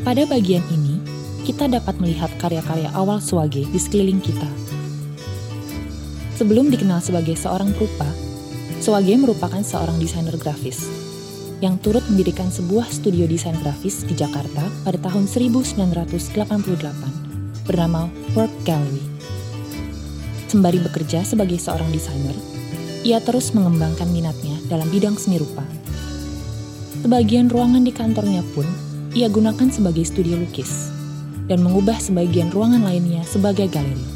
Pada bagian ini, kita dapat melihat karya-karya awal Swage di sekeliling kita. Sebelum dikenal sebagai seorang perupa, Swage merupakan seorang desainer grafis yang turut mendirikan sebuah studio desain grafis di Jakarta pada tahun 1988 bernama Work Gallery. Sembari bekerja sebagai seorang desainer, ia terus mengembangkan minatnya dalam bidang seni rupa. Sebagian ruangan di kantornya pun ia gunakan sebagai studio lukis dan mengubah sebagian ruangan lainnya sebagai galeri.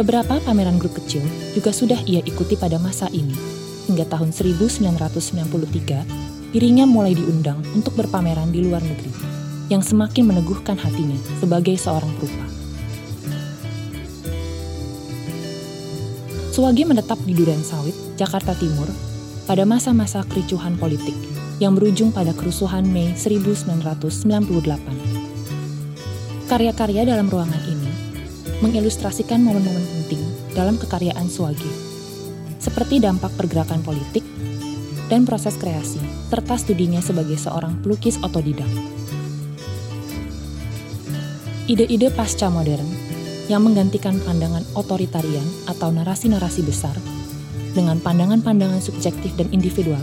Beberapa pameran grup kecil juga sudah ia ikuti pada masa ini, hingga tahun 1993 dirinya mulai diundang untuk berpameran di luar negeri, yang semakin meneguhkan hatinya sebagai seorang perupa. Suwagi menetap di Duren Sawit, Jakarta Timur, pada masa-masa kericuhan politik yang berujung pada kerusuhan Mei 1998. Karya-karya dalam ruangan ini mengilustrasikan momen-momen penting dalam kekaryaan Suwagi, seperti dampak pergerakan politik dan proses kreasi, serta studinya sebagai seorang pelukis otodidak. Ide-ide pasca modern yang menggantikan pandangan otoritarian atau narasi-narasi besar dengan pandangan-pandangan subjektif dan individual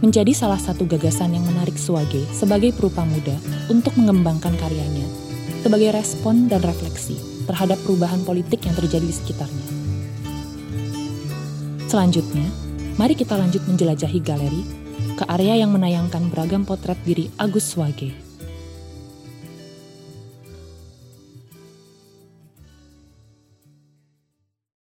menjadi salah satu gagasan yang menarik Suwage sebagai perupa muda untuk mengembangkan karyanya sebagai respon dan refleksi terhadap perubahan politik yang terjadi di sekitarnya. Selanjutnya, mari kita lanjut menjelajahi galeri ke area yang menayangkan beragam potret diri Agus Swage.